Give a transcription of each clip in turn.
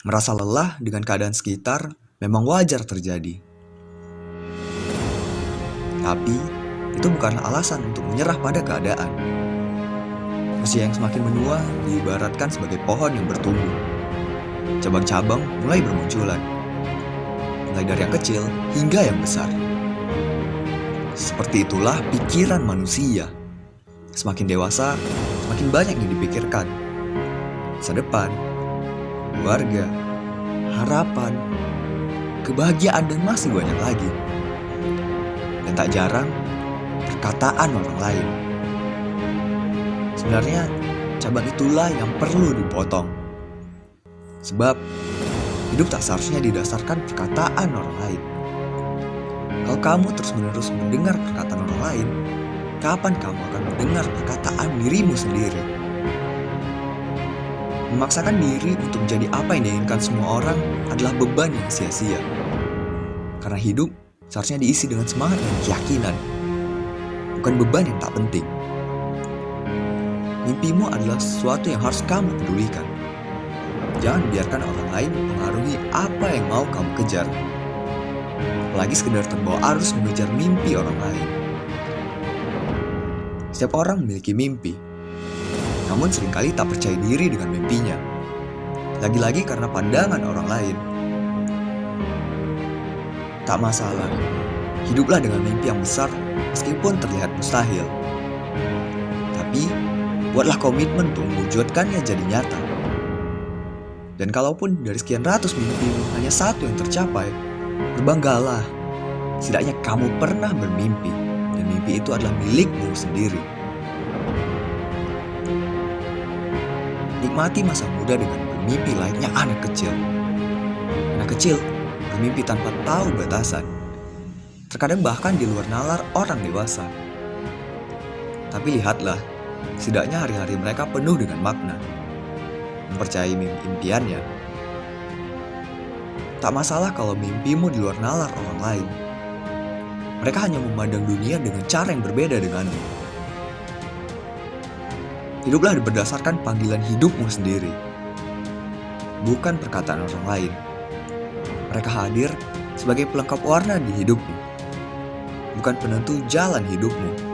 Merasa lelah dengan keadaan sekitar memang wajar terjadi. Tapi, itu bukanlah alasan untuk menyerah pada keadaan. Usia yang semakin menua diibaratkan sebagai pohon yang bertumbuh. Cabang-cabang mulai bermunculan. Mulai dari yang kecil hingga yang besar. Seperti itulah pikiran manusia. Semakin dewasa, semakin banyak yang dipikirkan. Masa depan, keluarga, harapan, kebahagiaan, dan masih banyak lagi. Dan tak jarang, perkataan orang lain. Sebenarnya, cabang itulah yang perlu dipotong. Sebab, hidup tak seharusnya didasarkan perkataan orang lain. Kalau kamu terus-menerus mendengar perkataan orang lain, kapan kamu akan mendengar perkataan dirimu sendiri? Memaksakan diri untuk menjadi apa yang diinginkan semua orang adalah beban yang sia-sia. Karena hidup seharusnya diisi dengan semangat dan keyakinan, bukan beban yang tak penting. Mimpimu adalah sesuatu yang harus kamu pedulikan. Jangan biarkan orang lain mempengaruhi apa yang mau kamu kejar. Apalagi sekedar terbawa arus mengejar mimpi orang lain. Setiap orang memiliki mimpi, namun sering kali tak percaya diri dengan mimpinya. Lagi-lagi karena pandangan orang lain. Tak masalah, hiduplah dengan mimpi yang besar meskipun terlihat mustahil. Tapi, buatlah komitmen untuk mewujudkannya jadi nyata. Dan kalaupun dari sekian ratus mimpimu hanya satu yang tercapai, berbanggalah. Setidaknya kamu pernah bermimpi, dan mimpi itu adalah milikmu sendiri. Nikmati masa muda dengan bermimpi layaknya anak kecil. Anak kecil bermimpi tanpa tahu batasan. Terkadang bahkan di luar nalar orang dewasa. Tapi lihatlah, setidaknya hari-hari mereka penuh dengan makna. Mempercayai mimpi impiannya. Tak masalah kalau mimpimu di luar nalar orang lain. Mereka hanya memandang dunia dengan cara yang berbeda denganmu. Hiduplah berdasarkan panggilan hidupmu sendiri, bukan perkataan orang lain. Mereka hadir sebagai pelengkap warna di hidupmu, bukan penentu jalan hidupmu.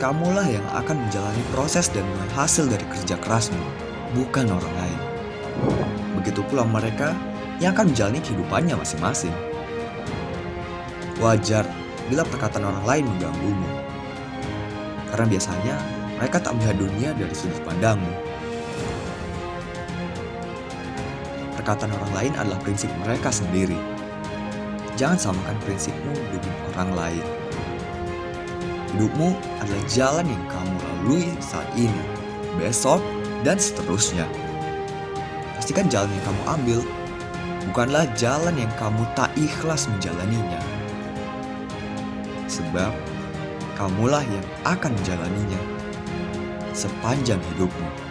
Kamulah yang akan menjalani proses dan hasil dari kerja kerasmu, bukan orang lain. Begitu pula mereka yang akan menjalani kehidupannya masing-masing. Wajar bila perkataan orang lain mengganggumu, karena biasanya mereka tak melihat dunia dari sudut pandangmu. Perkataan orang lain adalah prinsip mereka sendiri. Jangan samakan prinsipmu dengan orang lain. Hidupmu adalah jalan yang kamu lalui saat ini, besok, dan seterusnya. Pastikan jalan yang kamu ambil bukanlah jalan yang kamu tak ikhlas menjalaninya. Sebab kamulah yang akan menjalaninya sepanjang hidupmu.